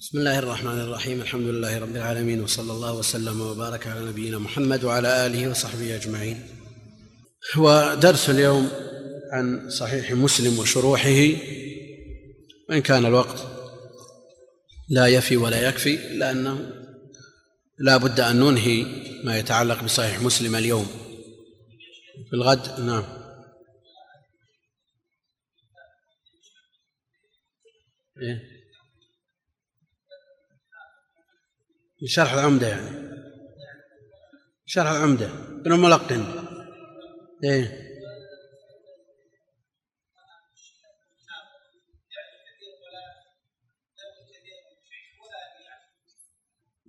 بسم الله الرحمن الرحيم الحمد لله رب العالمين وصلى الله وسلم وبارك على نبينا محمد وعلى آله وصحبه أجمعين. ودرس اليوم عن صحيح مسلم وشروحه وإن كان الوقت لا يفي ولا يكفي لأنه لا بد أن ننهي ما يتعلق بصحيح مسلم اليوم. في الغد؟ نعم. إيه؟ شرح العمدة يعني. شرح العمدة. ابن الملقن. إيه.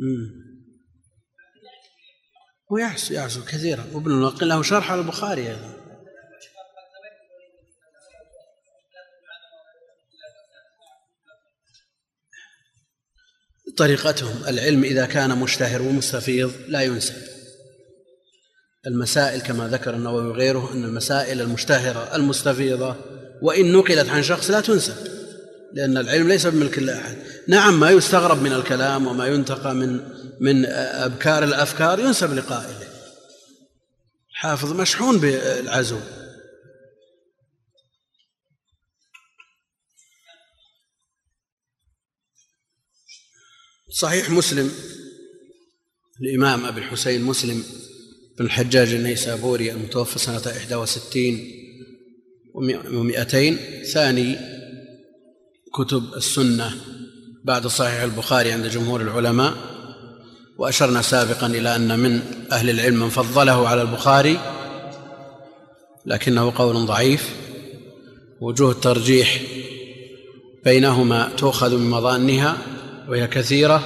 امم ويحصل يحصل كثيرا. وابن الملقن له شرح على البخاري أيضا. طريقتهم. العلم إذا كان مشتهر ومستفيض لا ينسب. المسائل كما ذكر النووي وغيره أن المسائل المشتهرة المستفيضة وإن نقلت عن شخص لا تنسب لأن العلم ليس بملك لأحد نعم ما يستغرب من الكلام وما ينتقى من من أبكار الأفكار ينسب لقائله. حافظ مشحون بالعزو. صحيح مسلم. الإمام أبي الحسين مسلم بن الحجاج النيسابوري المتوفى سنة 61 ومئتين. ثاني كتب السنة بعد صحيح البخاري عند جمهور العلماء. وأشرنا سابقا إلى أن من أهل العلم من فضله على البخاري لكنه قول ضعيف. وجوه الترجيح بينهما تؤخذ من مظانها. وهي كثيرة.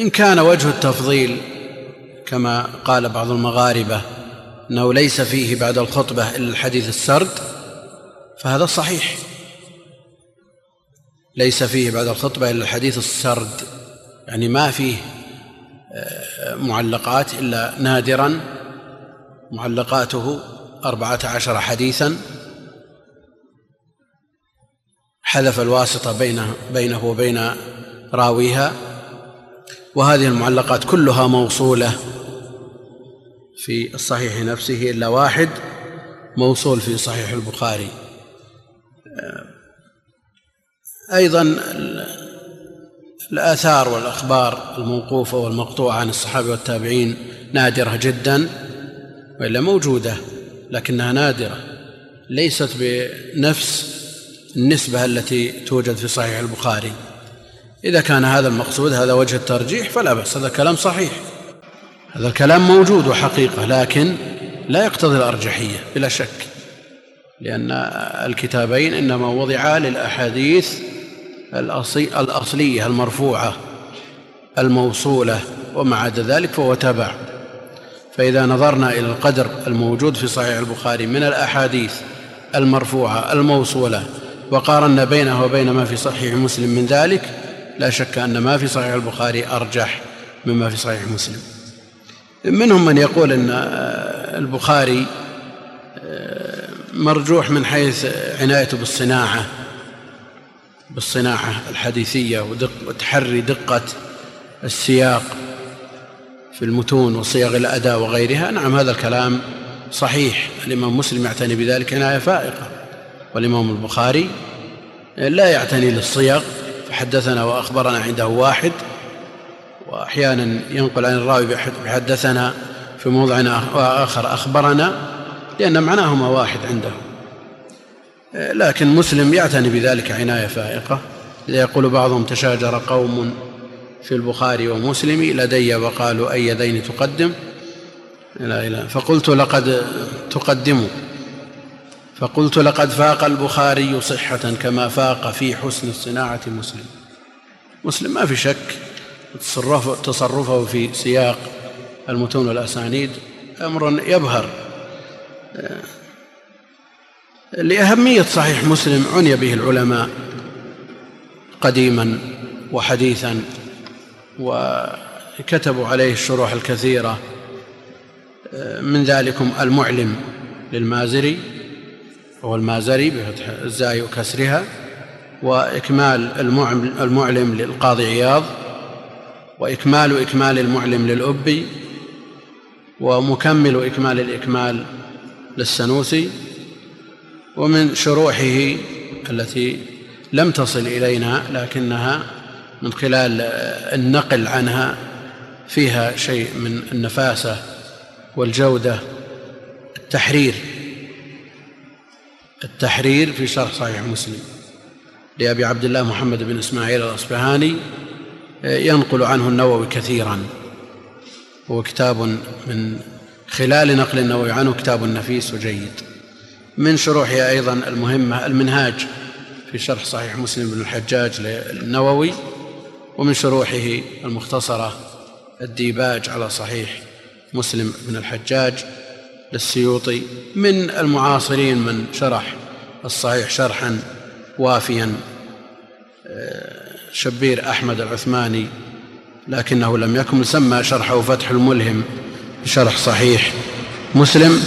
إن كان وجه التفضيل كما قال بعض المغاربة أنه ليس فيه بعد الخطبة إلا الحديث السرد فهذا صحيح. ليس فيه بعد الخطبة إلا الحديث السرد يعني ما فيه معلقات إلا نادرا معلقاته أربعة عشر حديثا. حذف الواسطة بينه, بينه وبين راويها وهذه المعلقات كلها موصولة في الصحيح نفسه إلا واحد موصول في صحيح البخاري. أيضا الآثار والأخبار الموقوفة والمقطوعة عن الصحابة والتابعين نادرة جدا وإلا موجودة لكنها نادرة ليست بنفس النسبة التي توجد في صحيح البخاري. إذا كان هذا المقصود هذا وجه الترجيح فلا بأس هذا كلام صحيح. هذا الكلام موجود وحقيقة لكن لا يقتضي الأرجحية بلا شك. لأن الكتابين إنما وضعا للأحاديث الأصلية المرفوعة الموصولة وما عدا ذلك فهو تبع. فإذا نظرنا إلى القدر الموجود في صحيح البخاري من الأحاديث المرفوعة الموصولة وقارنا بينه وبين ما في صحيح مسلم من ذلك لا شك أن ما في صحيح البخاري أرجح مما في صحيح مسلم. منهم من يقول أن البخاري مرجوح من حيث عنايته بالصناعة بالصناعة الحديثية وتحري دقة السياق في المتون وصيغ الأداء وغيرها. نعم هذا الكلام صحيح. الإمام مسلم يعتني بذلك عناية فائقة. والإمام البخاري لا يعتني للصيغ فحدثنا وأخبرنا عنده واحد وأحيانا ينقل عن الراوي بحدثنا في موضع آخر أخبرنا لأن معناهما واحد عنده لكن مسلم يعتني بذلك عناية فائقة يقول بعضهم تشاجر قوم في البخاري ومسلم لدي وقالوا أي يدين تقدم؟ لا إله فقلت لقد تقدموا. فقلت لقد فاق البخاري صحة كما فاق في حسن الصناعة مسلم. مسلم ما في شك تصرفه, تصرفه في سياق المتون والأسانيد أمر يبهر. لأهمية صحيح مسلم عني به العلماء قديما وحديثا وكتبوا عليه الشروح الكثيرة من ذلكم المعلم للمازري. وهو المازري بفتح الزاي وكسرها وإكمال المعلم للقاضي عياض وإكمال إكمال المعلم للأبي ومكمل إكمال الإكمال للسنوسي ومن شروحه التي لم تصل إلينا لكنها من خلال النقل عنها فيها شيء من النفاسة والجودة التحرير. التحرير في شرح صحيح مسلم. لأبي عبد الله محمد بن إسماعيل الأصبهاني ينقل عنه النووي كثيرا. هو كتاب من خلال نقل النووي عنه كتاب نفيس وجيد. من شروحه أيضا المهمة المنهاج في شرح صحيح مسلم بن الحجاج للنووي ومن شروحه المختصرة الديباج على صحيح مسلم بن الحجاج للسيوطي من المعاصرين من شرح الصحيح شرحا وافيا آه، شبير أحمد العثماني لكنه لم يكمل سمى شرحه فتح الملهم بشرح صحيح مسلم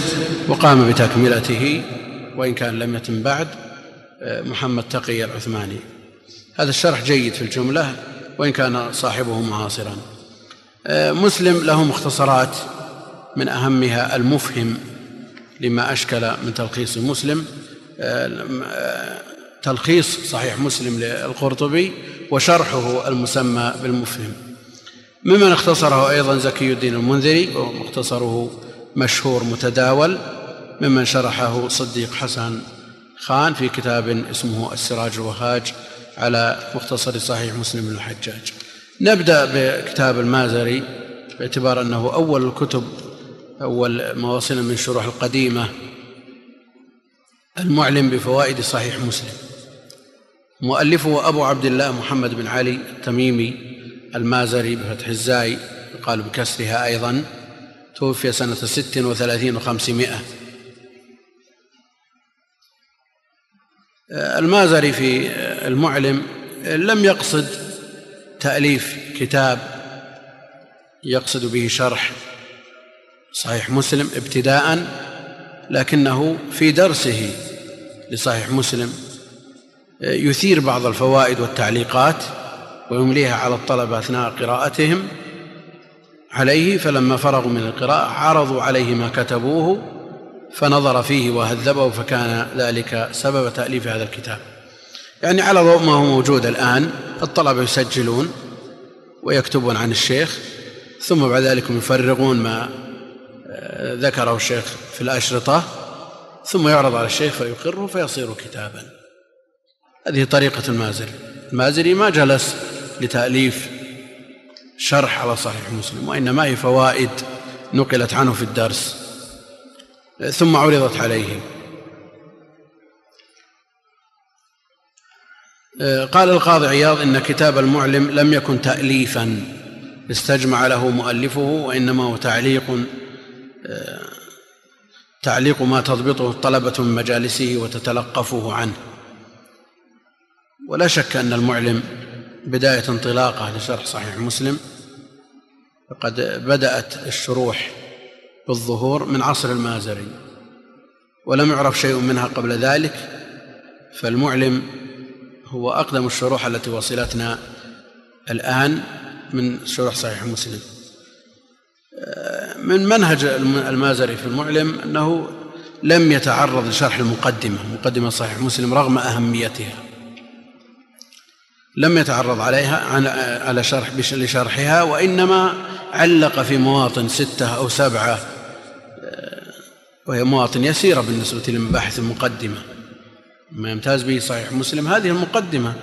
وقام بتكملته وإن كان لم يتم بعد آه، محمد تقي العثماني. هذا الشرح جيد في الجملة وإن كان صاحبه معاصرا. آه، مسلم له مختصرات من أهمها المفهم لما أشكل من تلخيص مسلم آه، تلخيص صحيح مسلم للقرطبي وشرحه المسمى بالمفهم. ممن اختصره أيضا زكي الدين المنذري ومختصره مشهور متداول. ممن شرحه صديق حسن خان في كتاب اسمه السراج الوهاج على مختصر صحيح مسلم الحجاج. نبدأ بكتاب المازري باعتبار أنه أول الكتب أول ما وصلنا من شروح القديمة. المعلم بفوائد صحيح مسلم. مؤلفه أبو عبد الله محمد بن علي التميمي المازري بفتح الزاي يقال بكسرها أيضا توفي سنة ست وثلاثين وخمسمائة. المازري في المعلم لم يقصد تأليف كتاب يقصد به شرح. صحيح مسلم ابتداء لكنه في درسه لصحيح مسلم يثير بعض الفوائد والتعليقات ويمليها على الطلبة أثناء قراءتهم. عليه فلما فرغوا من القراءة عرضوا عليه ما كتبوه فنظر فيه وهذبه فكان ذلك سبب تأليف هذا الكتاب. يعني على ضوء ما هو موجود الآن الطلبة يسجلون ويكتبون عن الشيخ ثم بعد ذلك يفرغون ما آه، ذكره الشيخ في الأشرطة ثم يعرض على الشيخ فيقره فيصير كتابا. هذه طريقة المازري. المازري ما جلس لتأليف شرح على صحيح مسلم وإنما هي فوائد نقلت عنه في الدرس. ثم عرضت عليه قال القاضي عياض إن كتاب المعلم لم يكن تأليفا استجمع له مؤلفه وإنما هو تعليق تعليق ما تضبطه الطلبة من مجالسه وتتلقفه عنه. ولا شك أن المعلم بداية انطلاقة لشرح صحيح مسلم. فقد بدأت الشروح بالظهور من عصر المازري ولم يعرف شيء منها قبل ذلك. فالمعلم هو أقدم الشروح التي وصلتنا الآن من شروح صحيح مسلم. من منهج المازري في المعلم أنه لم يتعرض لشرح المقدمة مقدمة صحيح مسلم رغم أهميتها. لم يتعرض عليها على شرح لشرحها وإنما علق في مواطن ستة أو سبعة وهي مواطن يسيرة بالنسبة لمباحث المقدمة. ما يمتاز به صحيح مسلم هذه المقدمة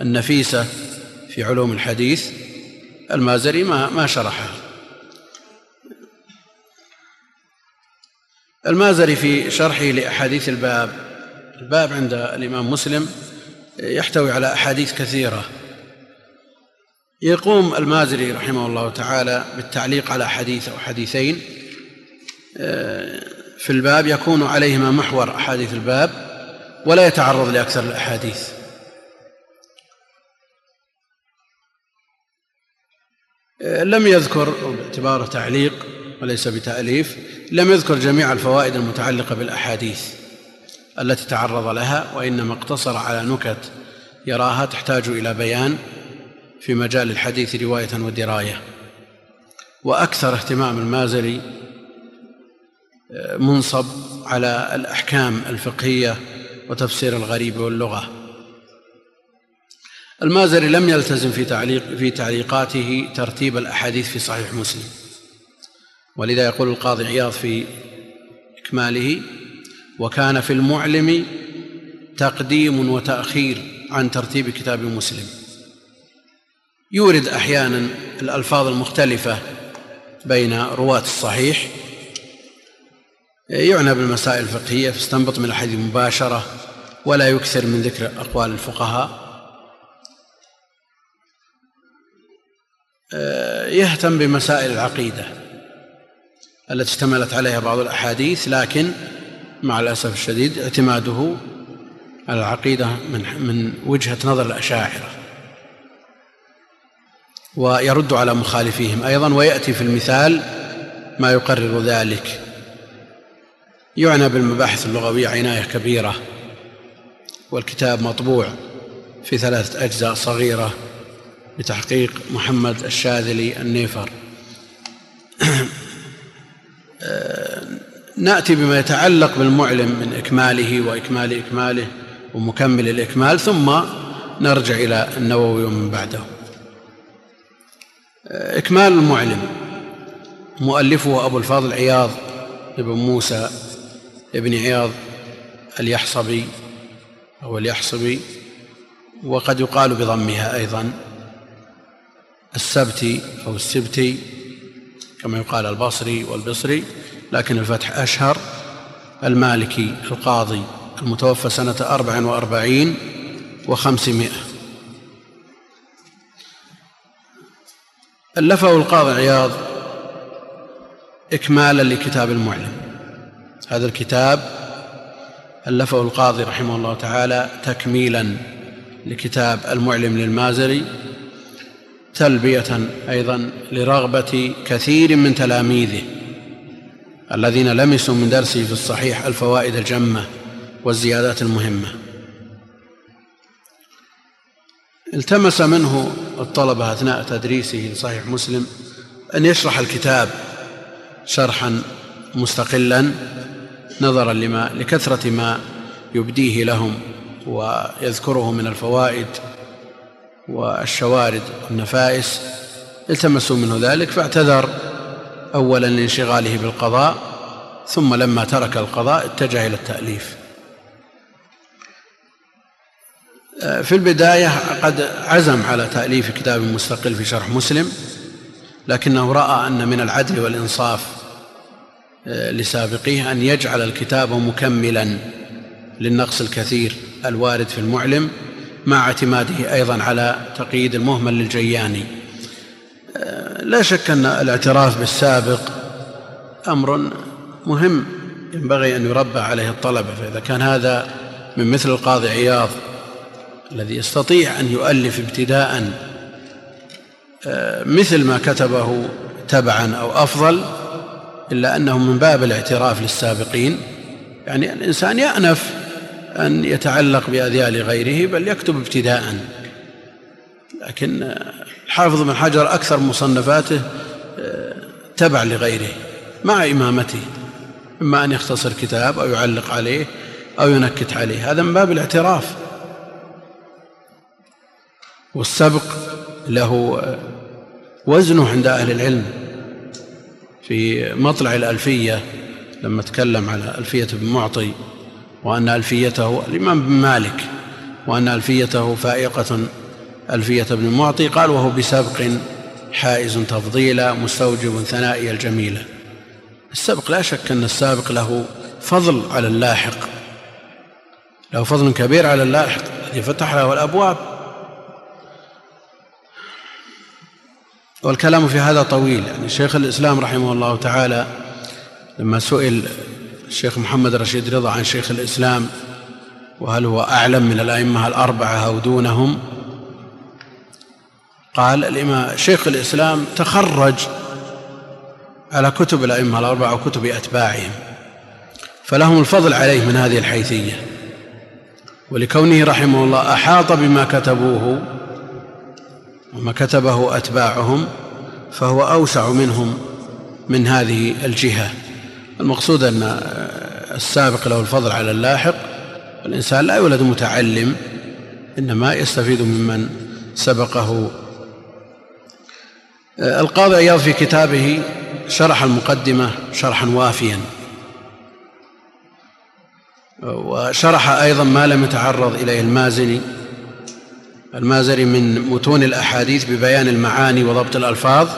النفيسة في علوم الحديث المازري ما ما شرحها. المازري في شرحه لأحاديث الباب. الباب عند الإمام مسلم يحتوي على أحاديث كثيرة. يقوم المازري رحمه الله تعالى بالتعليق على حديث أو حديثين. في الباب يكون عليهما محور أحاديث الباب ولا يتعرض لأكثر الأحاديث. لم يذكر باعتباره تعليق وليس بتأليف لم يذكر جميع الفوائد المتعلقة بالأحاديث التي تعرض لها وإنما اقتصر على نكت يراها تحتاج إلى بيان في مجال الحديث رواية ودراية. وأكثر اهتمام المازري آه، منصب على الأحكام الفقهية وتفسير الغريب واللغة. المازري لم يلتزم في تعليق في تعليقاته ترتيب الأحاديث في صحيح مسلم. ولذا يقول القاضي عياض في إكماله وكان في المعلم تقديم وتأخير عن ترتيب كتاب مسلم. يورد أحيانا الألفاظ المختلفة بين رواة الصحيح. يعنى بالمسائل الفقهية فاستنبط من الحديث مباشرة ولا يكثر من ذكر أقوال الفقهاء. يهتم بمسائل العقيدة. التي اشتملت عليها بعض الأحاديث لكن مع الأسف الشديد اعتماده على العقيدة من من وجهة نظر الأشاعرة. ويرد على مخالفيهم أيضا ويأتي في المثال ما يقرر ذلك. يعنى بالمباحث اللغوية عناية كبيرة والكتاب مطبوع في ثلاثة أجزاء صغيرة بتحقيق محمد الشاذلي النيفر. نأتي بما يتعلق بالمعلم من إكماله وإكمال إكماله ومكمل الإكمال ثم نرجع إلى النووي ومن بعده. إكمال المعلم مؤلفه أبو الفاضل عياض بن موسى بن عياض اليحصبي أو اليحصبي وقد يقال بضمها أيضا السبتي أو السبتي. كما يقال البصري والبصري لكن الفتح أشهر. المالكي القاضي المتوفى سنة أربع وأربعين وخمسمائة. ألفه القاضي عياض إكمالا لكتاب المعلم. هذا الكتاب ألفه القاضي رحمه الله تعالى تكميلا لكتاب المعلم للمازري. تلبية أيضا لرغبة كثير من تلاميذه الذين لمسوا من درسه في الصحيح الفوائد الجمة والزيادات المهمة. التمس منه الطلبة أثناء تدريسه لصحيح مسلم أن يشرح الكتاب شرحا مستقلا نظرا لما لكثرة ما يبديه لهم ويذكره من الفوائد والشوارد والنفائس التمسوا منه ذلك فاعتذر اولا لانشغاله بالقضاء ثم لما ترك القضاء اتجه إلى التأليف. في البداية قد عزم على تأليف كتاب مستقل في شرح مسلم لكنه رأى أن من العدل والإنصاف آه، لسابقيه أن يجعل الكتاب مكملا للنقص الكثير الوارد في المعلم مع اعتماده أيضا على تقييد المهمل للجياني. لا شك أن الاعتراف بالسابق أمر مهم. ينبغي أن يربى عليه الطلبه فإذا كان هذا من مثل القاضي عياض الذي يستطيع أن يؤلف ابتداء آه، مثل ما كتبه تبعا أو أفضل إلا أنه من باب الاعتراف للسابقين. يعني الإنسان يأنف أن يتعلق بأذيال غيره بل يكتب ابتداء. لكن الحافظ بن حجر أكثر مصنفاته آه، تبع لغيره مع إمامته. إما أن يختصر كتاب أو يعلق عليه أو ينكت عليه. هذا من باب الاعتراف. والسبق له آه، وزنه عند أهل العلم. في مطلع الألفية لما تكلم على ألفية بن معطي وأن ألفيته الإمام بن مالك وأن ألفيته فائقة. ألفية بن المعطي قال وهو بسبق حائز تفضيلا مستوجب ثنائي الجميلة. السبق لا شك أن السابق له فضل على اللاحق له فضل كبير على اللاحق الذي فتح له الأبواب. والكلام في هذا طويل يعني شيخ الإسلام رحمه الله تعالى لما سئل الشيخ محمد رشيد رضا عن شيخ الإسلام وهل هو أعلم من الأئمة الأربعة أو دونهم؟ قال الإمام شيخ الإسلام تخرج على كتب الأئمة الأربعة وكتب أتباعهم فلهم الفضل عليه من هذه الحيثية. ولكونه رحمه الله أحاط بما كتبوه وما كتبه أتباعهم فهو أوسع منهم من هذه الجهة. المقصود أن السابق له الفضل على اللاحق الإنسان لا يولد متعلم إنما يستفيد ممن سبقه. القاضي عياض في كتابه شرح المقدمة شرحا وافيا وشرح أيضا ما لم يتعرض إليه المازني. المازري من متون الأحاديث ببيان المعاني وضبط الألفاظ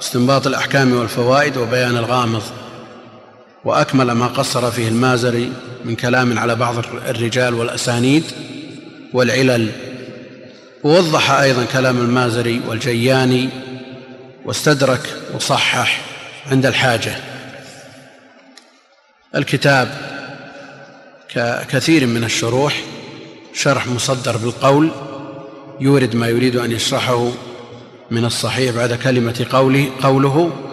استنباط الأحكام والفوائد وبيان الغامض. وأكمل ما قصر فيه المازري من كلام على بعض الرجال والأسانيد والعلل. ووضح أيضا كلام المازري والجياني واستدرك وصحح عند الحاجة. الكتاب ككثير من الشروح شرح مصدر بالقول يورد ما يريد أن يشرحه من الصحيح بعد كلمة قوله قوله.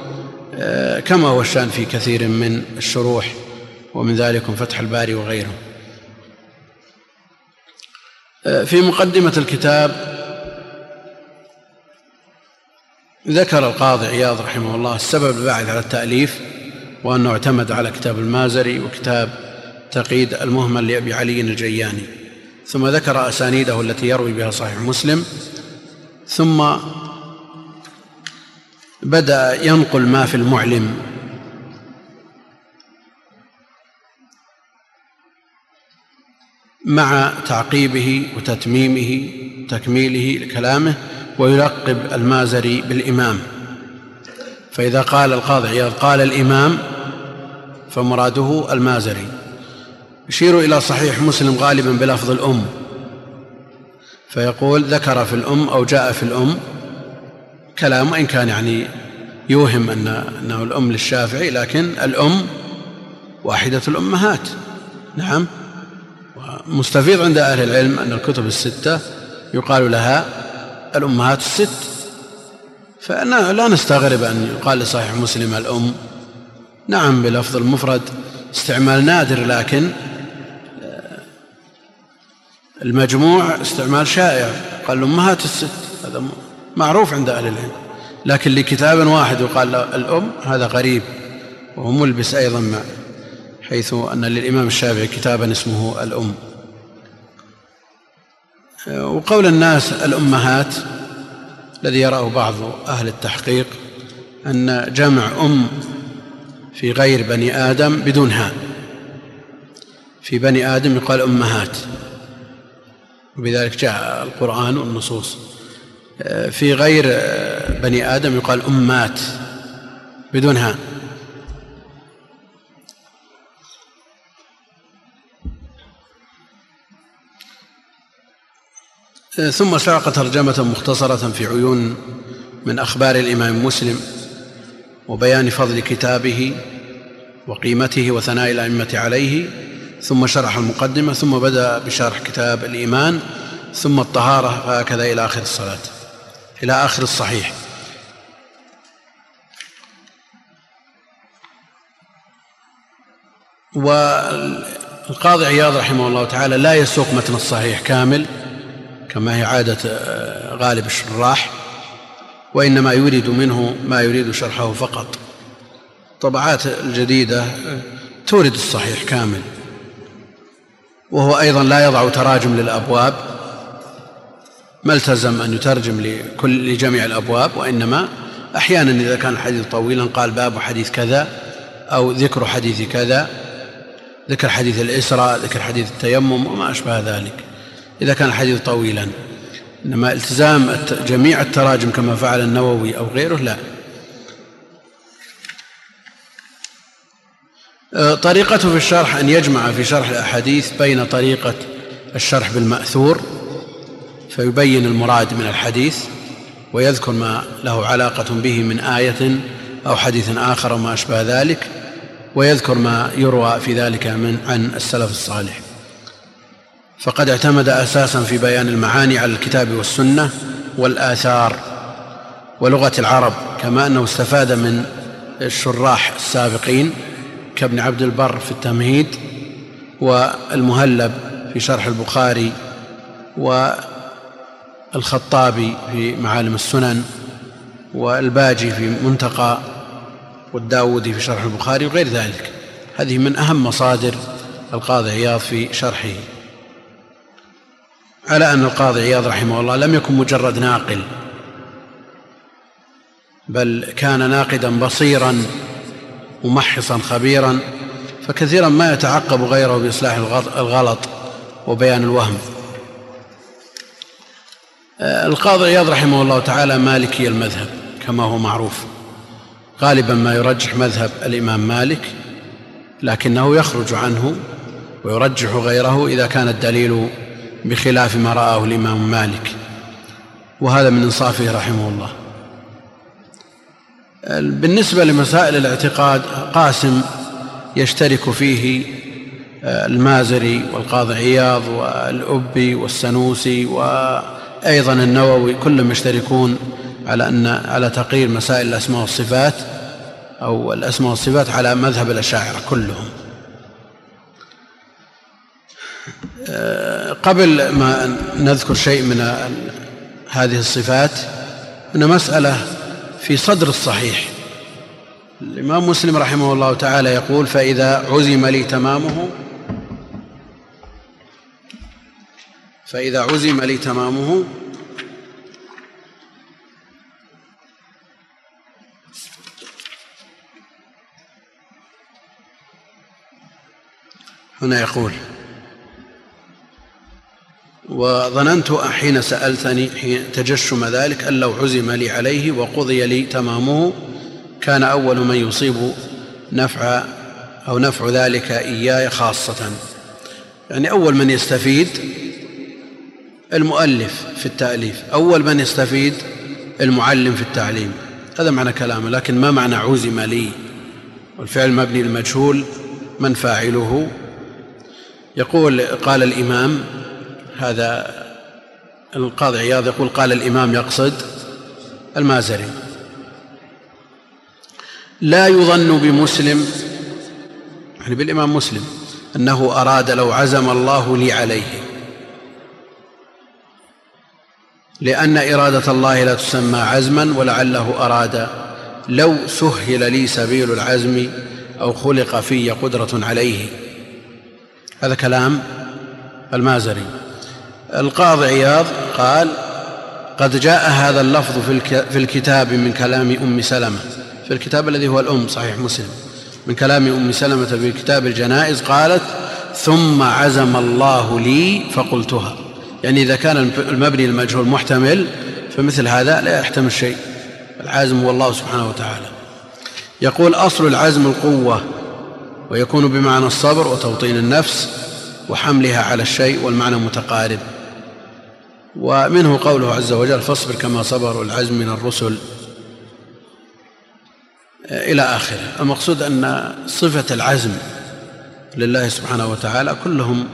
كما هو الشأن في كثير من الشروح ومن ذلك فتح الباري وغيره. آه، في مقدمة الكتاب ذكر القاضي عياض رحمه الله السبب الباعث على التأليف وأنه اعتمد على كتاب المازري وكتاب تقييد المهمل لأبي علي الجياني. ثم ذكر أسانيده التي يروي بها صحيح مسلم. ثم بدأ ينقل ما في المعلم. مع تعقيبه وتتميمه تكميله لكلامه ويلقب المازري بالإمام. فإذا قال القاضي عياض قال الإمام فمراده المازري. يشير إلى صحيح مسلم غالبا بلفظ الأم. فيقول ذكر في الأم أو جاء في الأم. كلام وإن كان يعني يوهم أن أنه الأم للشافعي لكن الأم واحدة الأمهات. نعم. مستفيض عند أهل العلم أن الكتب الستة يقال لها الأمهات الست. فلا نستغرب أن يقال لصحيح مسلم الأم. نعم بلفظ المفرد استعمال نادر لكن المجموع استعمال شائع. قال الأمهات الست. هذا معروف عند أهل العلم. لكن لكتاب واحد يقال الأم هذا غريب وهو ملبس أيضا مع حيث أن للإمام الشافعي كتابا اسمه الأم. وقول الناس الأمهات الذي يراه بعض أهل التحقيق أن جمع أم في غير بني آدم بدون هاء في بني آدم يقال أمهات وبذلك جاء القرآن والنصوص. في غير بني آدم يقال أمات بدون هاء. ثم ساق ترجمة مختصرة في عيون من أخبار الإمام مسلم وبيان فضل كتابه وقيمته وثناء الأئمة عليه ثم شرح المقدمة ثم بدأ بشرح كتاب الإيمان ثم الطهارة هكذا إلى آخر الصلاة. إلى آخر الصحيح. والقاضي عياض رحمه الله تعالى لا يسوق متن الصحيح كامل كما هي عادة آه، غالب الشراح وإنما يريد منه ما يريد شرحه فقط. الطبعات الجديدة آه، تورد الصحيح كامل. وهو أيضا لا يضع تراجم للأبواب ما التزم أن يترجم لكل لجميع الأبواب وإنما أحيانا إذا كان الحديث طويلا قال باب حديث كذا أو ذكر حديث كذا ذكر حديث الإسراء ذكر حديث التيمم وما أشبه ذلك. إذا كان الحديث طويلا إنما التزام جميع التراجم كما فعل النووي أو غيره لا. أه، طريقته في الشرح أن يجمع في شرح الأحاديث بين طريقة الشرح بالمأثور فيبين المراد من الحديث ويذكر ما له علاقة به من آية أو حديث آخر وما أشبه ذلك ويذكر ما يروى في ذلك من عن السلف الصالح. فقد اعتمد أساسا في بيان المعاني على الكتاب والسنة والآثار ولغة العرب كما أنه استفاد من الشراح السابقين كابن عبد البر في التمهيد والمهلب في شرح البخاري والخطابي في معالم السنن والباجي في منتقى والداودي في شرح البخاري وغير ذلك. هذه من أهم مصادر القاضي عياض في شرحه. على أن القاضي عياض رحمه الله لم يكن مجرد ناقل بل كان ناقدا بصيرا ممحصا خبيرا فكثيرا ما يتعقب غيره بإصلاح الغلط وبيان الوهم. القاضي عياض رحمه الله تعالى مالكي المذهب كما هو معروف. غالبا ما يرجح مذهب الإمام مالك لكنه يخرج عنه ويرجح غيره إذا كان الدليل بخلاف ما رآه الإمام مالك. وهذا من إنصافه رحمه الله. بالنسبة لمسائل الاعتقاد قاسم يشترك فيه آه، المازري والقاضي عياض والأبي والسنوسي وأيضا النووي كلهم يشتركون على أن على تقرير مسائل الأسماء والصفات أو الأسماء والصفات على مذهب الأشاعرة كلهم. آه، قبل ما نذكر شيء من هذه الصفات أن مسألة في صدر الصحيح. الإمام مسلم رحمه الله تعالى يقول فإذا عزم لي تمامه فإذا عزم لي تمامه. هنا يقول وظننت حين سألتني حين تجشم ذلك أن لو عزم لي عليه وقضي لي تمامه كان أول من يصيب نفع أو نفع ذلك إياي خاصة. يعني أول من يستفيد المؤلف في التأليف. أول من يستفيد المعلم في التعليم. هذا معنى كلامه لكن ما معنى عزم لي؟ والفعل مبني المجهول من فاعله؟ يقول قال الإمام هذا القاضي عياض يقول قال الإمام يقصد المازري. لا يظن بمسلم يعني بالإمام مسلم أنه أراد لو عزم الله لي عليه. لأن إرادة الله لا تسمى عزما ولعله أراد لو سهل لي سبيل العزم أو خلق في قدرة عليه. هذا كلام المازري. القاضي عياض قال قد جاء هذا اللفظ في الكتاب من كلام أم سلمة. في الكتاب الذي هو الأم صحيح مسلم. من كلام أم سلمة في كتاب الجنائز قالت ثم عزم الله لي فقلتها. يعني إذا كان المبني المجهول محتمل فمثل هذا لا يحتمل شيء. العازم هو الله سبحانه وتعالى. يقول أصل العزم القوة ويكون بمعنى الصبر وتوطين النفس وحملها على الشيء والمعنى متقارب. ومنه قوله عز وجل فاصبر كما صبر العزم من الرسل. إلى آخره. المقصود أن صفة العزم لله سبحانه وتعالى كلهم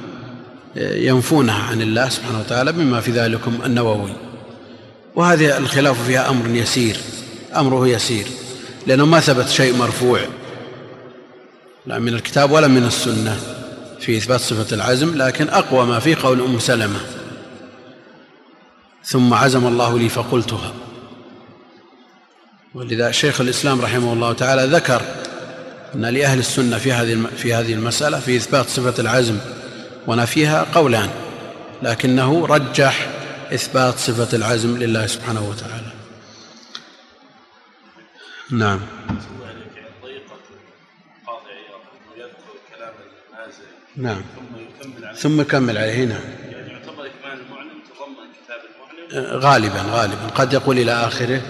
ينفونها عن الله سبحانه وتعالى بما في ذلكم النووي. وهذه الخلاف فيها أمر يسير أمره يسير لأنه ما ثبت شيء مرفوع لا من الكتاب ولا من السنة في إثبات صفة العزم لكن أقوى ما فيه قول أم سلمة. ثم عزم الله لي فقلتها. ولذا شيخ الإسلام رحمه الله تعالى ذكر أن لأهل السنة في هذه في هذه المسألة في إثبات صفة العزم ونفيها قولان لكنه رجح إثبات صفة العزم لله سبحانه وتعالى. نعم. نعم. ثم يكمل عليه نعم. يعني يعتبر المعلم تضمن كتاب المعلم غالبا غالبا. قد يقول إلى آخره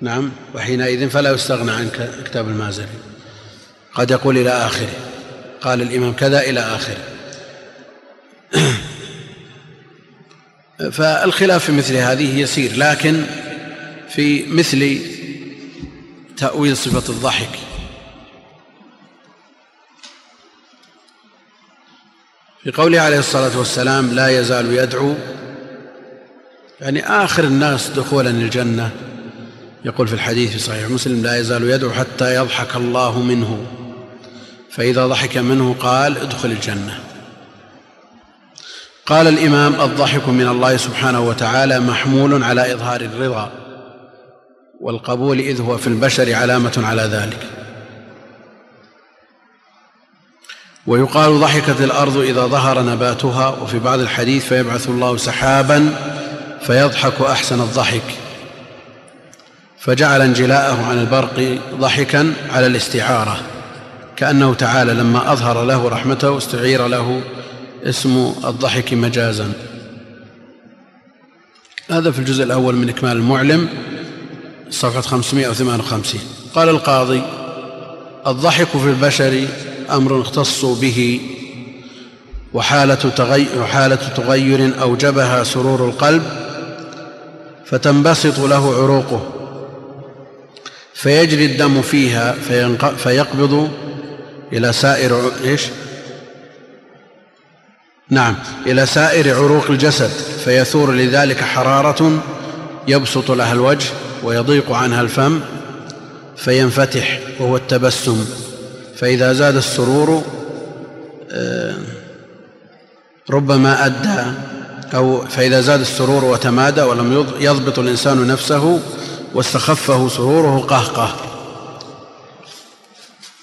نعم. وحينئذ فلا يستغنى عن كتاب المازري قد يقول إلى آخره قال الإمام كذا إلى آخره. فالخلاف في مثل هذه يسير لكن في مثل تأويل صفة الضحك. في قوله عليه الصلاة والسلام لا يزال يدعو. يعني آخر الناس دخولا الجنة. يقول في الحديث في صحيح مسلم لا يزال يدعو حتى يضحك الله منه. فإذا ضحك منه قال ادخل الجنة. قال الإمام الضحك من الله سبحانه وتعالى محمول على إظهار الرضا والقبول إذ هو في البشر علامة على ذلك. ويقال ضحكت الأرض إذا ظهر نباتها وفي بعض الحديث فيبعث الله سحابا فيضحك أحسن الضحك. فجعل انجلاءه عن البرق ضحكا على الاستعارة كأنه تعالى لما أظهر له رحمته استعير له اسم الضحك مجازا. هذا في الجزء الأول من إكمال المعلم صفحة 558 قال القاضي الضحك في البشر أمر اختصوا به وحالة تغير, وحالة تغير أوجبها سرور القلب فتنبسط له عروقه. فيجري الدم فيها فيقبض إلى سائر إيش؟ نعم إلى سائر عروق الجسد فيثور لذلك حرارة يبسط لها الوجه ويضيق عنها الفم فينفتح وهو التبسم. فإذا زاد السرور آه، ربما أدى أو فإذا زاد السرور وتمادى ولم يضبط الإنسان نفسه واستخفه سروره قهقه.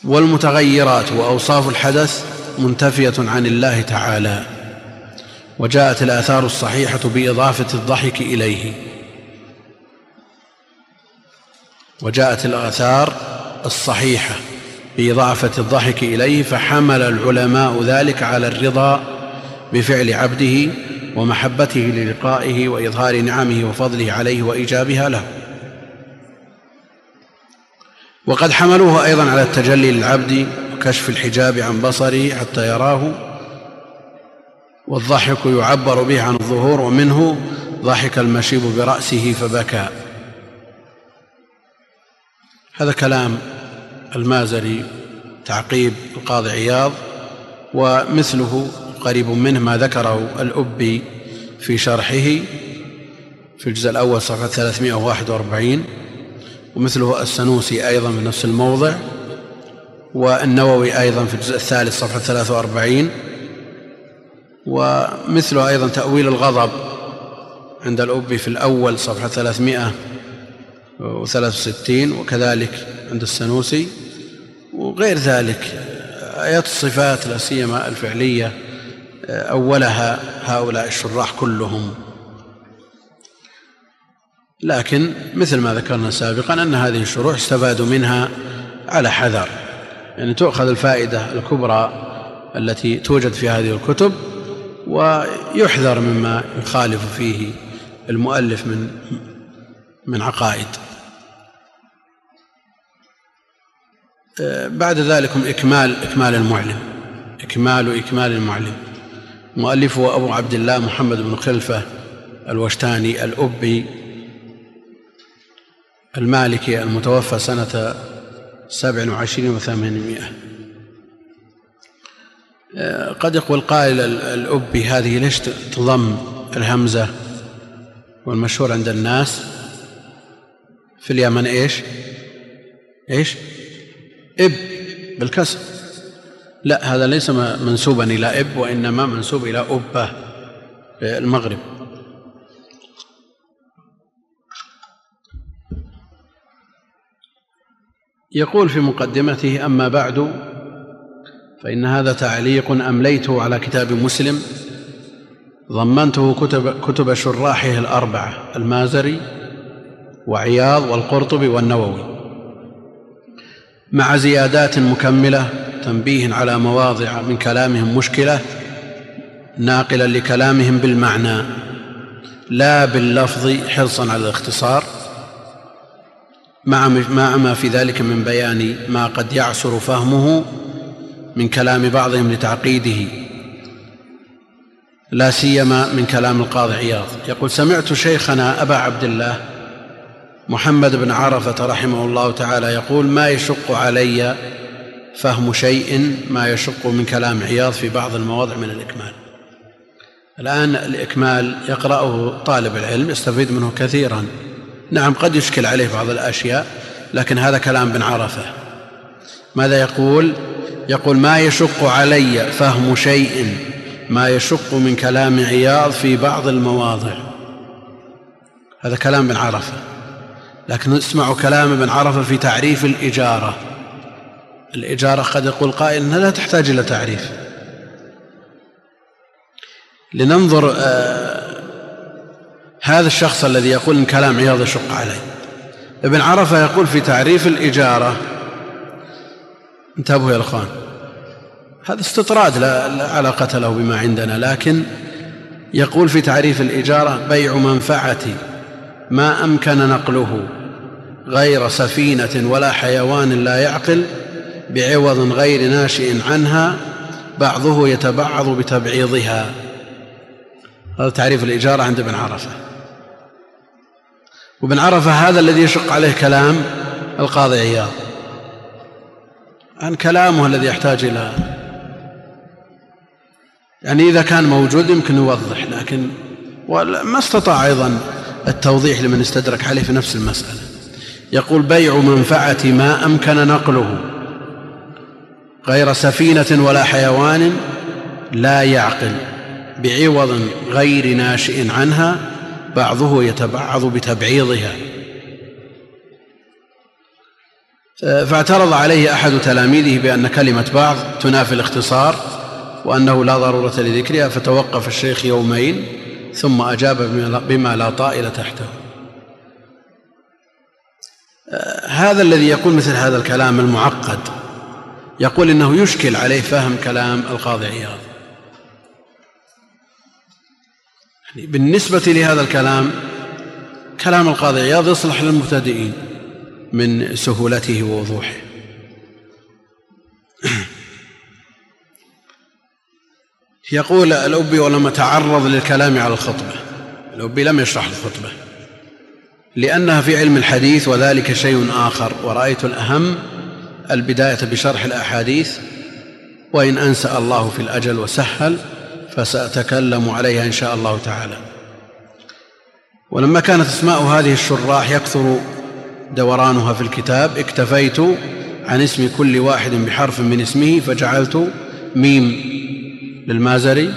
والمتغيرات وأوصاف الحدث منتفية عن الله تعالى. وجاءت الآثار الصحيحة بإضافة الضحك إليه. وجاءت الآثار الصحيحة بإضافة الضحك إليه فحمل العلماء ذلك على الرضا بفعل عبده ومحبته للقائه وإظهار نعمه وفضله عليه وإيجابها له. وقد حملوه أيضا على التجلي للعبد وكشف الحجاب عن بصره حتى يراه والضحك يعبر به عن الظهور ومنه ضحك المشيب برأسه فبكى. هذا كلام المازري تعقيب القاضي عياض ومثله قريب منه ما ذكره الأبي في شرحه في الجزء الأول صفحة 341 ومثله السنوسي أيضا في نفس الموضع والنووي أيضا في الجزء الثالث صفحة 43 ومثله أيضا تأويل الغضب عند الأبي في الأول صفحة 363 وكذلك عند السنوسي وغير ذلك. آيات الصفات لا سيما الفعلية أولها هؤلاء الشراح كلهم. لكن مثل ما ذكرنا سابقا أن هذه الشروح استفادوا منها على حذر. يعني تؤخذ الفائدة الكبرى التي توجد في هذه الكتب ويحذر مما يخالف فيه المؤلف من من عقائد. بعد ذلك إكمال إكمال المعلم إكمال إكمال المعلم. مؤلفه أبو عبد الله محمد بن خلفة الوشتاني الأبي المالكي المتوفى سنة سبع وعشرين وثمانمائة. قد يقول قائل الأبي هذه ليش تضم الهمزة والمشهور عند الناس في اليمن إيش؟ إيش؟ إب بالكسر لا هذا ليس منسوبا إلى إب وإنما منسوب أبة في المغرب يقول في مقدمته أما بعد فإن هذا تعليق أمليته على كتاب مسلم ضمنته كتب, كتب شراحه الأربعة المازري وعياض والقرطبي والنووي. مع زيادات مكملة تنبيه على مواضع من كلامهم مشكلة ناقلا لكلامهم بالمعنى لا باللفظ حرصا على الاختصار. مع ما في ذلك من بيان ما قد يعسر فهمه من كلام بعضهم لتعقيده. لا سيما من كلام القاضي عياض. يقول سمعت شيخنا أبا عبد الله محمد بن عرفة رحمه الله تعالى يقول ما يشق علي فهم شيء ما يشق من كلام عياض في بعض المواضع من الإكمال. الآن الإكمال يقرأه طالب العلم يستفيد منه كثيرا. نعم قد يشكل عليه بعض الأشياء لكن هذا كلام بن عرفة. ماذا يقول؟ يقول ما يشق علي فهم شيء ما يشق من كلام عياض في بعض المواضع. هذا كلام ابن عرفة. لكن اسمعوا كلام ابن عرفة في تعريف الإجارة. الإجارة قد يقول قائل أنها لا تحتاج إلى تعريف. لننظر آه هذا الشخص الذي يقول إن كلام عياض يشق عليه ابن عرفة يقول في تعريف الإجارة. انتبهوا يا إخوان. هذا استطراد لا علاقة له بما عندنا لكن يقول في تعريف الإجارة بيع منفعه ما أمكن نقله غير سفينة ولا حيوان لا يعقل بعوض غير ناشئ عنها بعضه يتبعض بتبعيضها. هذا تعريف الإجارة عند ابن عرفة. وابن عرفة هذا الذي يشق عليه كلام القاضي عياض. عن كلامه الذي يحتاج إلى يعني إذا كان موجود يمكن يوضح لكن ما استطاع أيضا التوضيح لمن استدرك عليه في نفس المسألة. يقول بيع منفعة ما أمكن نقله. غير سفينة ولا حيوان لا يعقل. بعوض غير ناشئ عنها بعضه يتبعض بتبعيضها. فاعترض عليه أحد تلاميذه بأن كلمة بعض تنافي الاختصار. وأنه لا ضرورة لذكرها فتوقف الشيخ يومين ثم أجاب بما لا طائل تحته. هذا الذي يقول مثل هذا الكلام المعقد يقول إنه يشكل عليه فهم كلام القاضي عياض. يعني بالنسبة لهذا الكلام كلام القاضي عياض يصلح للمبتدئين من سهولته ووضوحه. يقول الأبي ولم تعرض للكلام على الخطبة. الأبي لم يشرح الخطبة. لأنها في علم الحديث وذلك شيء آخر ورأيت الأهم البداية بشرح الأحاديث وإن أنسأ الله في الأجل وسهل فسأتكلم عليها إن شاء الله تعالى. ولما كانت أسماء هذه الشراح يكثر دورانها في الكتاب اكتفيت عن اسم كل واحد بحرف من اسمه فجعلت ميم. للمازري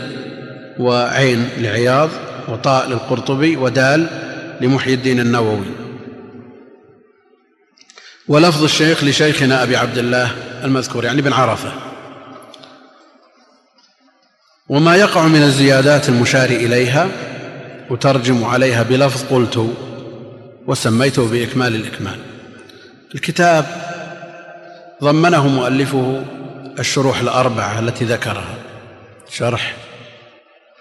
وعين لعياض وطاء للقرطبي ودال لمحي الدين النووي. ولفظ الشيخ لشيخنا أبي عبد الله المذكور يعني بن عرفة. وما يقع من الزيادات المشار إليها أترجم عليها بلفظ قلت وسميته بإكمال الإكمال. الكتاب ضمنه مؤلفه الشروح الأربعة التي ذكرها. شرح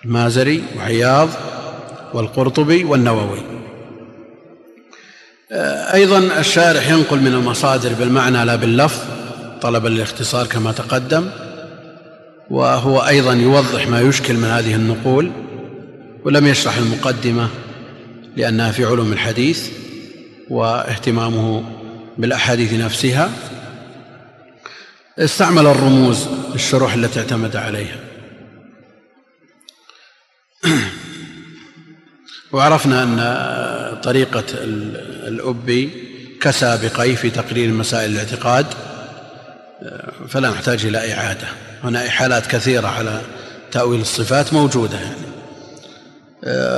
المازري وعياض والقرطبي والنووي. أيضا الشارح ينقل من المصادر بالمعنى لا باللفظ طلبا للاختصار كما تقدم وهو أيضا يوضح ما يشكل من هذه النقول ولم يشرح المقدمة لأنها في علوم الحديث واهتمامه بالأحاديث نفسها. استعمل الرموز الشروح التي اعتمد عليها. وعرفنا أن طريقة الأبي كسابقي في تقرير مسائل الاعتقاد فلا نحتاج إلى إعادة. هنا إحالات كثيرة على تأويل الصفات موجودة يعني.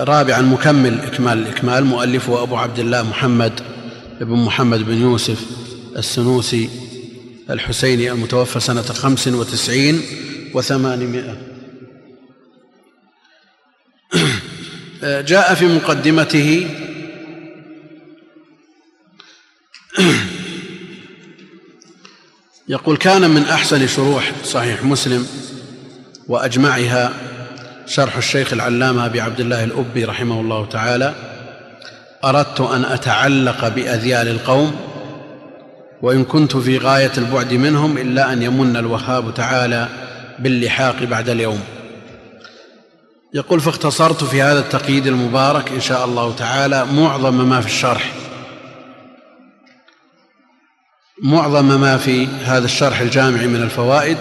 رابعا مكمل إكمال الإكمال. مؤلفه أبو عبد الله محمد بن محمد بن يوسف السنوسي الحسيني المتوفى سنة خمس وتسعين وثمانمائة. جاء في مقدمته يقول كان من أحسن شروح صحيح مسلم وأجمعها شرح الشيخ العلامة أبي عبد الله الأبي رحمه الله تعالى. أردت أن أتعلق بأذيال القوم وإن كنت في غاية البعد منهم إلا أن يمن الوهاب تعالى باللحاق بعد اليوم. يقول فاختصرت في هذا التقييد المبارك إن شاء الله تعالى معظم ما في الشرح. معظم ما في هذا الشرح الجامع من الفوائد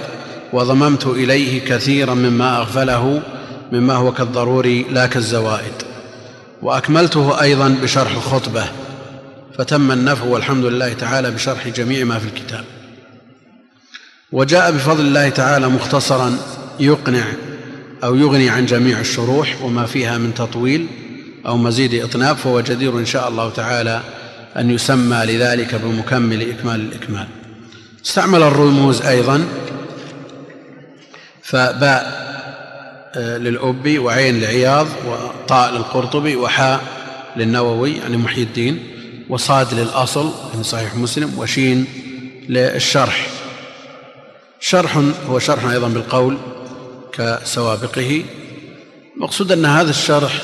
وضممت إليه كثيرا مما أغفله مما هو كالضروري لا كالزوائد. وأكملته أيضا بشرح الخطبة. فتم النفع والحمد لله تعالى بشرح جميع ما في الكتاب. وجاء بفضل الله تعالى مختصرا يقنع أو يغني عن جميع الشروح وما فيها من تطويل أو مزيد إطناب فهو جدير إن شاء الله تعالى أن يسمى لذلك بمكمل إكمال الإكمال. استعمل الرموز أيضا فباء آه، للأبي وعين لعياض وطاء للقرطبي وحاء للنووي يعني محي الدين وصاد للأصل في صحيح مسلم وشين للشرح. شرح هو شرح أيضا بالقول كسوابقه. المقصود أن هذا الشرح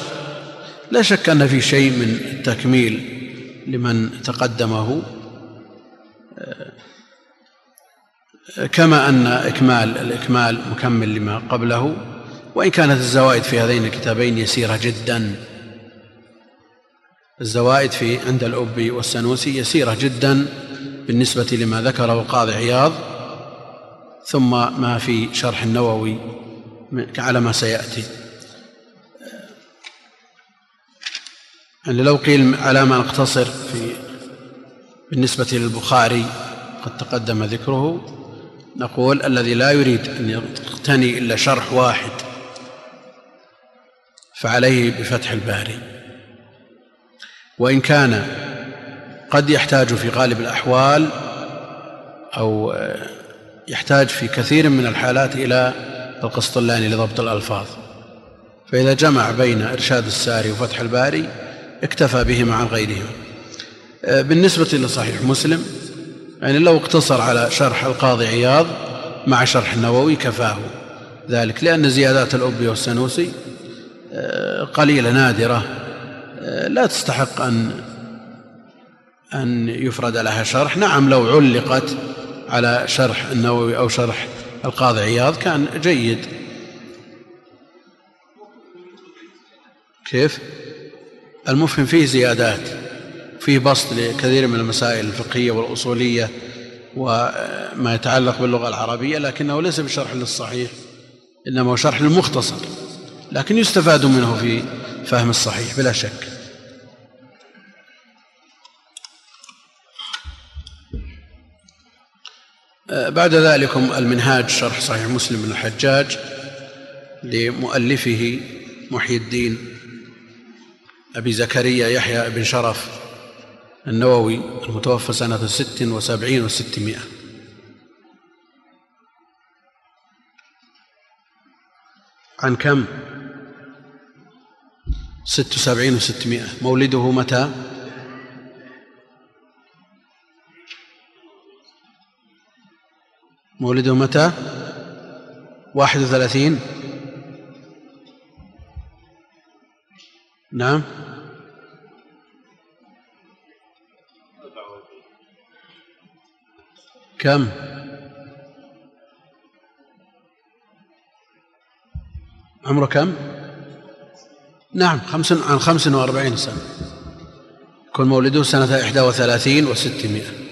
لا شك أن في شيء من التكميل لمن تقدمه. كما أن إكمال الإكمال مكمل لما قبله وإن كانت الزوائد في هذين الكتابين يسيرة جدا. الزوائد في عند الأبي والسنوسي يسيرة جدا بالنسبة لما ذكره القاضي عياض ثم ما في شرح النووي على ما سيأتي. يعني لو قيل على ما نقتصر في بالنسبة للبخاري قد تقدم ذكره نقول الذي لا يريد أن يقتني إلا شرح واحد فعليه بفتح الباري. وإن كان قد يحتاج في غالب الأحوال أو يحتاج في كثير من الحالات إلى القسطلاني لضبط الألفاظ. فإذا جمع بين إرشاد الساري وفتح الباري اكتفى بهما عن غيرهما آه، بالنسبة لصحيح مسلم يعني لو اقتصر على شرح القاضي عياض مع شرح النووي كفاه. ذلك لأن زيادات الأبي والسنوسي آه، قليلة نادرة. آه، لا تستحق أن أن يفرد لها شرح. نعم لو علقت على شرح النووي أو شرح القاضي عياض كان جيد. كيف؟ المفهم فيه زيادات فيه بسط لكثير من المسائل الفقهية والأصولية وما يتعلق باللغة العربية لكنه ليس بشرح للصحيح إنما هو شرح للمختصر لكن يستفاد منه في فهم الصحيح بلا شك. بعد ذلك المنهاج شرح صحيح مسلم بن الحجاج لمؤلفه محي الدين أبي زكريا يحيى بن شرف النووي المتوفى سنة ست وسبعين وستمائة. عن كم؟ ست وسبعين وستمائة. مولده متى؟ مولده متى؟ واحد وثلاثين. نعم. كم؟ عمره كم؟ نعم خمس عن خمس وأربعين سنة. يكون مولده سنة إحدى وثلاثين وستمائة.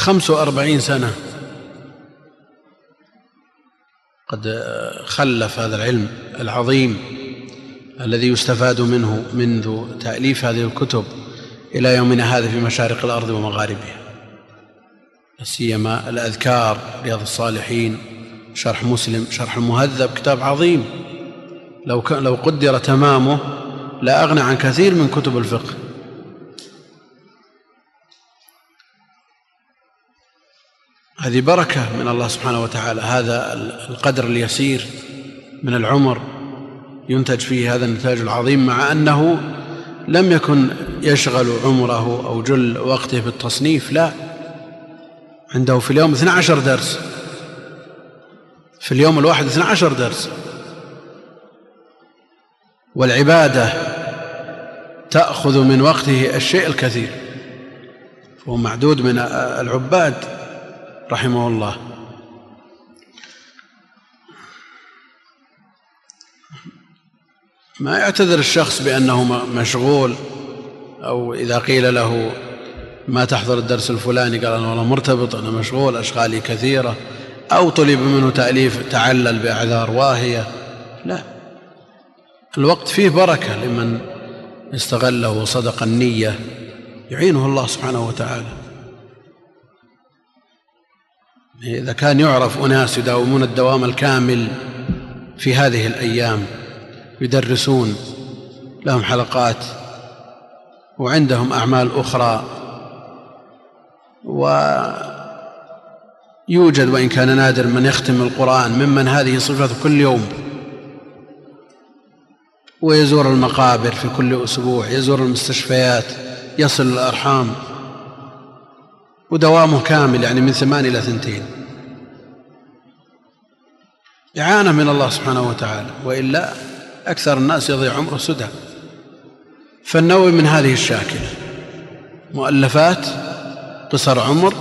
خمس وأربعين سنة. قد خلف هذا العلم العظيم الذي يستفاد منه منذ تأليف هذه الكتب إلى يومنا هذا في مشارق الأرض ومغاربها. سيما الأذكار رياض الصالحين شرح مسلم شرح المهذب كتاب عظيم. لو لو قدر تمامه لا أغنى عن كثير من كتب الفقه. هذه بركة من الله سبحانه وتعالى. هذا القدر اليسير من العمر ينتج فيه هذا النتاج العظيم مع أنه لم يكن يشغل عمره أو جل وقته بالتصنيف لا. عنده في اليوم 12 درس. في اليوم الواحد 12 درس. والعبادة تأخذ من وقته الشيء الكثير. فهو معدود من العباد. رحمه الله. ما يعتذر الشخص بأنه مشغول أو إذا قيل له ما تحضر الدرس الفلاني قال أنا والله مرتبط أنا مشغول أشغالي كثيرة أو طلب منه تأليف تعلل بأعذار واهية. لا. الوقت فيه بركة لمن استغله وصدق النية يعينه الله سبحانه وتعالى. إذا كان يعرف أناس يداومون الدوام الكامل في هذه الأيام يدرسون لهم حلقات وعندهم أعمال أخرى ويوجد وإن كان نادر من يختم القرآن ممن هذه صفته كل يوم. ويزور المقابر في كل أسبوع يزور المستشفيات يصل الأرحام. ودوامه كامل يعني من ثمان إلى ثنتين. إعانة من الله سبحانه وتعالى وإلا أكثر الناس يضيع عمره سدى. فالنووي من هذه الشاكلة. مؤلفات قصر عمر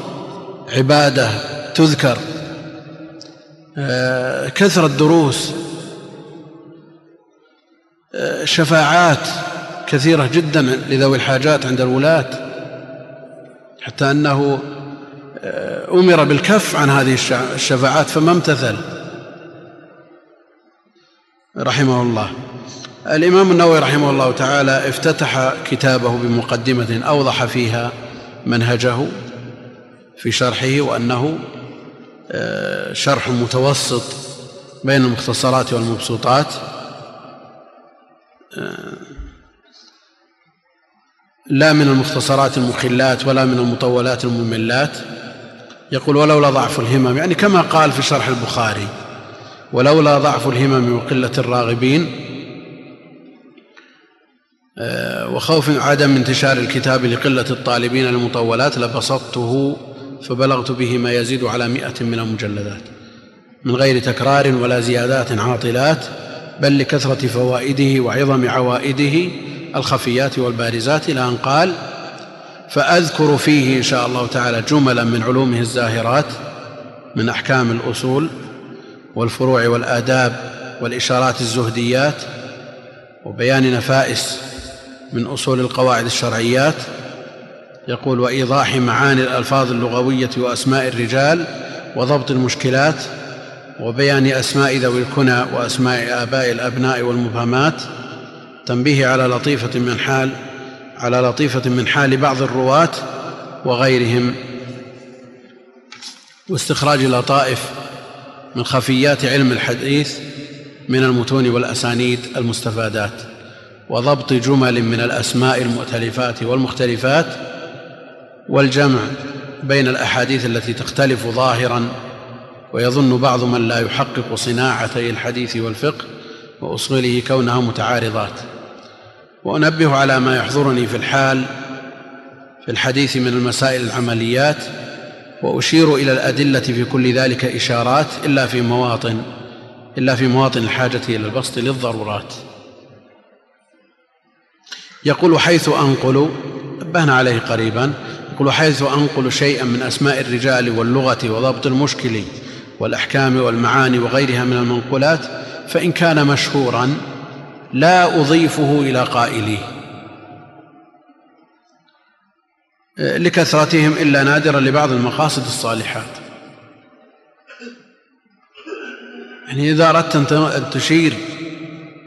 عبادة تذكر آه، كثرة دروس آه، شفاعات كثيرة جدا لذوي الحاجات عند الولاة. حتى أنه آه، أمر بالكف عن هذه الشفاعات فما امتثل. رحمه الله. الإمام النووي رحمه الله تعالى افتتح كتابه بمقدمة أوضح فيها منهجه في شرحه وأنه آه، شرح متوسط بين المختصرات والمبسوطات. آه، لا من المختصرات المخلات ولا من المطولات المملات. يقول ولولا ضعف الهمم يعني كما قال في شرح البخاري ولولا ضعف الهمم وقلة الراغبين آه، وخوف عدم انتشار الكتاب لقلة الطالبين المطولات لبسطته فبلغت به ما يزيد على مئة من المجلدات. من غير تكرار ولا زيادات عاطلات بل لكثرة فوائده وعظم عوائده الخفيات والبارزات إلى أن قال فأذكر فيه إن شاء الله تعالى جملا من علومه الزاهرات من أحكام الأصول والفروع والآداب والإشارات الزهديات وبيان نفائس من أصول القواعد الشرعيات. يقول وإيضاح معاني الألفاظ اللغوية وأسماء الرجال وضبط المشكلات وبيان أسماء ذوي الكنى وأسماء آباء الأبناء والمبهمات تنبيه على لطيفة من حال على لطيفة من حال بعض الرواة وغيرهم. واستخراج لطائف من خفيات علم الحديث من المتون والأسانيد المستفادات وضبط جمل من الأسماء المؤتلفات والمختلفات والجمع بين الأحاديث التي تختلف ظاهرا ويظن بعض من لا يحقق صناعتي الحديث والفقه وأصوله كونها متعارضات. وأنبه على ما يحضرني في الحال في الحديث من المسائل العمليات وأشير إلى الأدلة في كل ذلك إشارات إلا في مواطن إلا في مواطن الحاجة إلى البسط للضرورات. يقول حيث أنقل نبهنا عليه قريبا يقول حيث أنقل شيئا من أسماء الرجال واللغة وضبط المشكل والأحكام والمعاني وغيرها من المنقولات فإن كان مشهورا لا أضيفه إلى قائليه لكثرتهم إلا نادرا لبعض المقاصد الصالحات. يعني إذا أردت أن تشير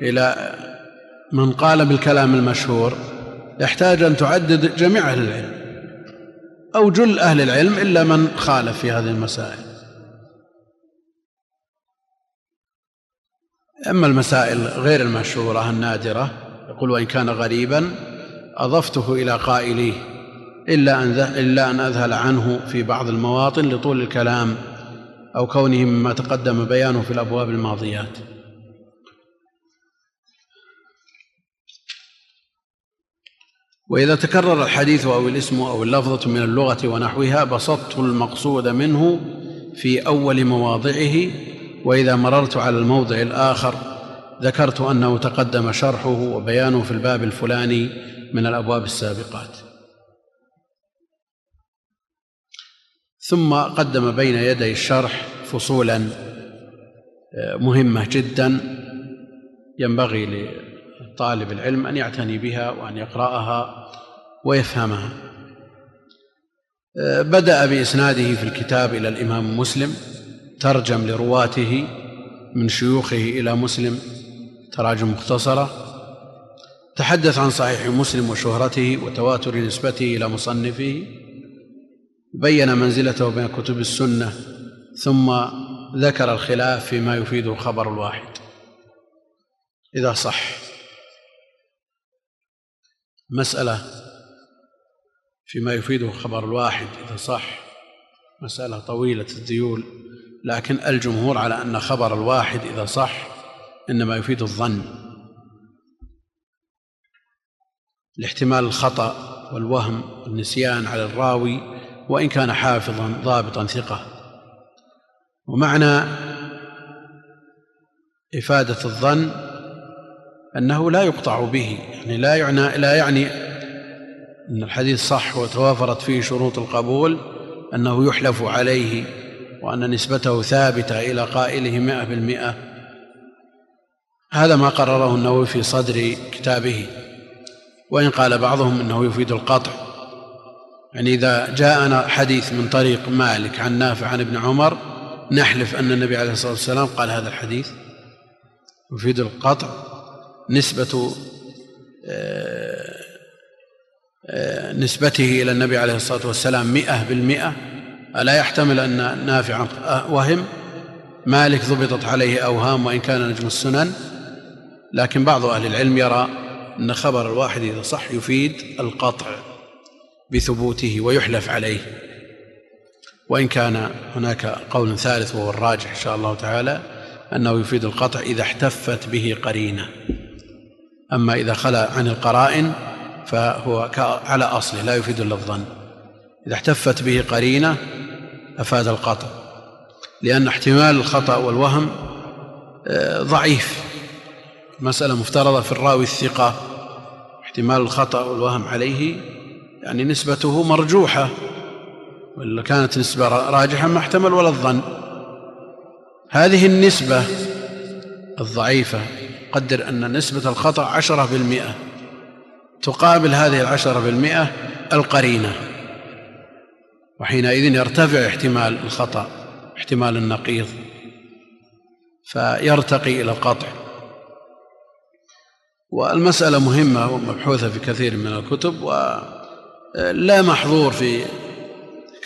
إلى من قال بالكلام المشهور يحتاج أن تعدد جميع أهل العلم أو جل أهل العلم إلا من خالف في هذه المسائل. أما المسائل غير المشهورة النادرة يقول وإن كان غريبا أضفته إلى قائليه إلا أن إلا أن أذهل عنه في بعض المواطن لطول الكلام أو كونه مما تقدم بيانه في الأبواب الماضيات. وإذا تكرر الحديث أو الاسم أو اللفظة من اللغة ونحوها بسطت المقصود منه في أول مواضعه وإذا مررت على الموضع الآخر ذكرت أنه تقدم شرحه وبيانه في الباب الفلاني من الأبواب السابقات. ثم قدم بين يدي الشرح فصولا آه، مهمة جدا ينبغي لطالب العلم أن يعتني بها وأن يقرأها ويفهمها. آه، بدأ بإسناده في الكتاب إلى الإمام مسلم ترجم لرواته من شيوخه إلى مسلم تراجم مختصرة تحدث عن صحيح مسلم وشهرته وتواتر نسبته إلى مصنفه بين منزلته بين كتب السنة ثم ذكر الخلاف فيما يفيده خبر الواحد. إذا صح. مسألة فيما يفيده خبر الواحد إذا صح. مسألة طويلة الذيول لكن الجمهور على أن خبر الواحد إذا صح إنما يفيد الظن. لاحتمال الخطأ والوهم والنسيان على الراوي وإن كان حافظا ضابطا ثقة. ومعنى إفادة الظن أنه لا يقطع به يعني لا يعني لا يعني أن الحديث صح وتوافرت فيه شروط القبول أنه يحلف عليه وأن نسبته ثابتة إلى قائله مئة بالمئة. هذا ما قرره النووي في صدر كتابه. وإن قال بعضهم أنه يفيد القطع. يعني إذا جاءنا حديث من طريق مالك عن نافع عن ابن عمر نحلف أن النبي عليه الصلاة والسلام قال هذا الحديث. يفيد القطع. نسبة آه، آه، نسبته إلى النبي عليه الصلاة والسلام مئة بالمئة. ألا يحتمل أن نافع وهم؟ مالك ضبطت عليه أوهام وإن كان نجم السنن لكن بعض أهل العلم يرى أن خبر الواحد إذا صح يفيد القطع بثبوته ويحلف عليه. وإن كان هناك قول ثالث وهو الراجح إن شاء الله تعالى أنه يفيد القطع إذا احتفت به قرينة. أما إذا خلا عن القرائن فهو على أصله لا يفيد إلا الظن إذا احتفت به قرينة أفاد القطع لأن احتمال الخطأ والوهم آه، ضعيف. مسألة مفترضة في الراوي الثقة. احتمال الخطأ والوهم عليه يعني نسبته مرجوحة ولا كانت نسبة راجحة ما احتمل ولا الظن. هذه النسبة الضعيفة قدر أن نسبة الخطأ عشرة بالمئة تقابل هذه العشرة بالمئة القرينة. وحينئذ يرتفع احتمال الخطأ احتمال النقيض فيرتقي إلى القطع. والمسألة مهمة ومبحوثة في كثير من الكتب ولا محظور في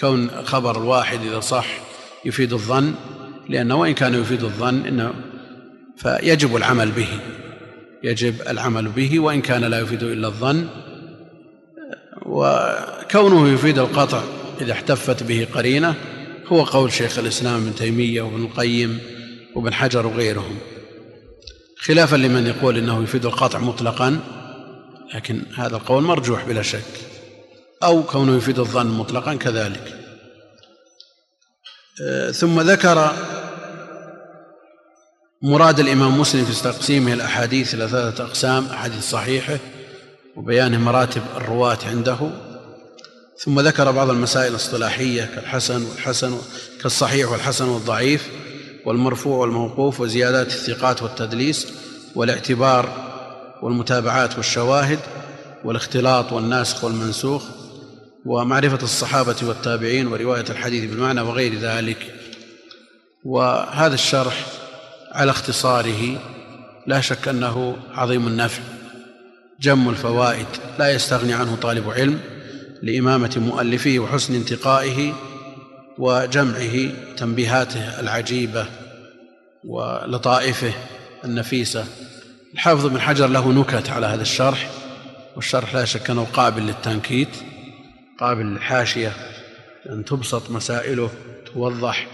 كون خبر الواحد إذا صح يفيد الظن لأنه وإن كان يفيد الظن إنه فيجب العمل به يجب العمل به وإن كان لا يفيد إلا الظن وكونه يفيد القطع إذا احتفت به قرينة هو قول شيخ الإسلام ابن تيمية وابن القيم وابن حجر وغيرهم. خلافا لمن يقول إنه يفيد القطع مطلقا لكن هذا القول مرجوح بلا شك. أو كونه يفيد الظن مطلقا كذلك. آه، ثم ذكر مراد الإمام مسلم في تقسيمه الأحاديث إلى ثلاثة أقسام أحاديث صحيحة وبيان مراتب الرواة عنده. ثم ذكر بعض المسائل الاصطلاحية كالحسن والحسن كالصحيح والحسن والضعيف والمرفوع والموقوف وزيادات الثقات والتدليس والاعتبار والمتابعات والشواهد والاختلاط والناسخ والمنسوخ ومعرفة الصحابة والتابعين ورواية الحديث بالمعنى وغير ذلك. وهذا الشرح على اختصاره لا شك أنه عظيم النفع جم الفوائد لا يستغني عنه طالب علم. لإمامة مؤلفه وحسن انتقائه وجمعه تنبيهاته العجيبة ولطائفه النفيسة. الحافظ بن حجر له نكت على هذا الشرح والشرح لا شك أنه قابل للتنكيت قابل للحاشية أن تبسط مسائله توضح.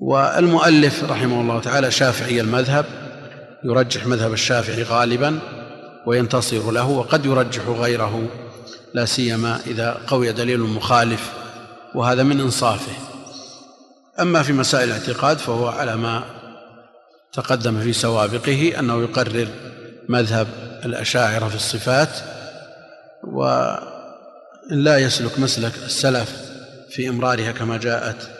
والمؤلف رحمه الله تعالى شافعي المذهب يرجح مذهب الشافعي غالبا وينتصر له وقد يرجح غيره لا سيما إذا قوي دليل مخالف وهذا من إنصافه. أما في مسائل الاعتقاد فهو على ما تقدم في سوابقه أنه يقرر مذهب الأشاعرة في الصفات ولا يسلك مسلك السلف في إمرارها كما جاءت.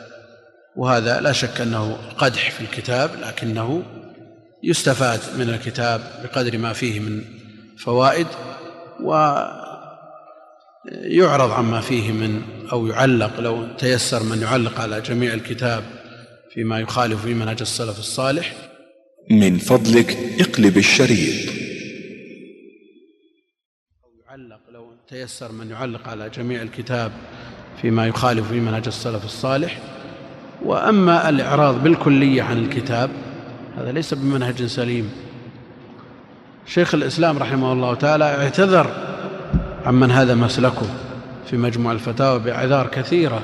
وهذا لا شك أنه قدح في الكتاب لكنه يستفاد من الكتاب بقدر ما فيه من فوائد ويعرض عما فيه من أو يعلق لو تيسر من يعلق على جميع الكتاب فيما يخالف في منهج السلف الصالح. من فضلك اقلب الشريط. أو يعلق لو تيسر من يعلق على جميع الكتاب فيما يخالف في منهج السلف الصالح. وأما الإعراض بالكلية عن الكتاب هذا ليس بمنهج سليم. شيخ الإسلام رحمه الله تعالى اعتذر عمن هذا مسلكه في مجموع الفتاوى بإعذار كثيرة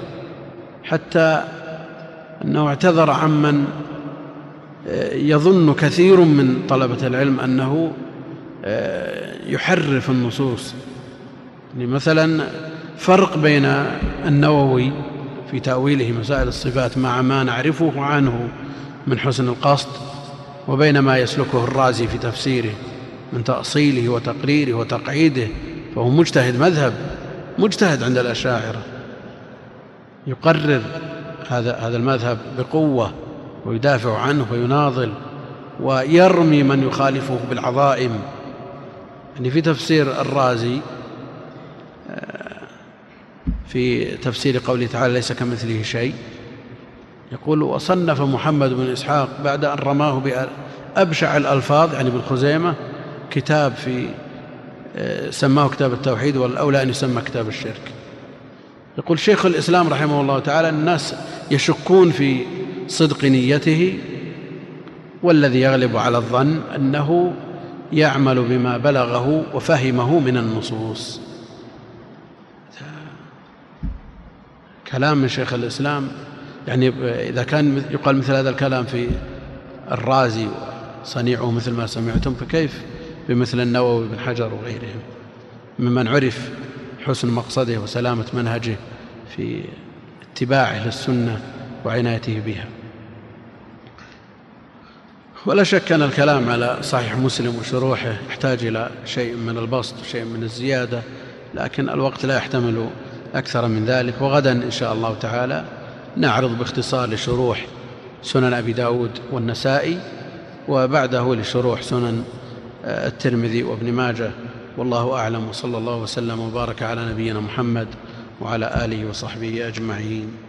حتى أنه اعتذر عمن آه، يظن كثير من طلبة العلم أنه آه، يحرف النصوص. يعني مثلا فرق بين النووي في تأويله مسائل الصفات مع ما نعرفه عنه من حسن القصد وبين ما يسلكه الرازي في تفسيره. من تأصيله وتقريره وتقعيده فهو مجتهد مذهب مجتهد عند الأشاعرة. يقرر هذا هذا المذهب بقوة ويدافع عنه ويناضل ويرمي من يخالفه بالعظائم. يعني في تفسير الرازي آه، في تفسير قوله تعالى ليس كمثله شيء يقول وصنف محمد بن إسحاق بعد أن رماه بأبشع الألفاظ يعني بالخزيمة كتاب في آه، سماه كتاب التوحيد والأولى أن يسمى كتاب الشرك. يقول شيخ الإسلام رحمه الله تعالى الناس يشكون في صدق نيته والذي يغلب على الظن أنه يعمل بما بلغه وفهمه من النصوص. كلام من شيخ الإسلام يعني إذا كان يقال مثل هذا الكلام في الرازي صنيعه مثل ما سمعتم فكيف بمثل النووي بن حجر وغيرهم ممن عرف حسن مقصده وسلامة منهجه في اتباعه للسنة وعنايته بها. ولا شك أن الكلام على صحيح مسلم وشروحه يحتاج إلى شيء من البسط وشيء من الزيادة لكن الوقت لا يحتمل أكثر من ذلك. وغدا إن شاء الله تعالى نعرض باختصار لشروح سنن أبي داود والنسائي وبعده لشروح سنن الترمذي وابن ماجه والله أعلم وصلى الله وسلم وبارك على نبينا محمد وعلى آله وصحبه أجمعين.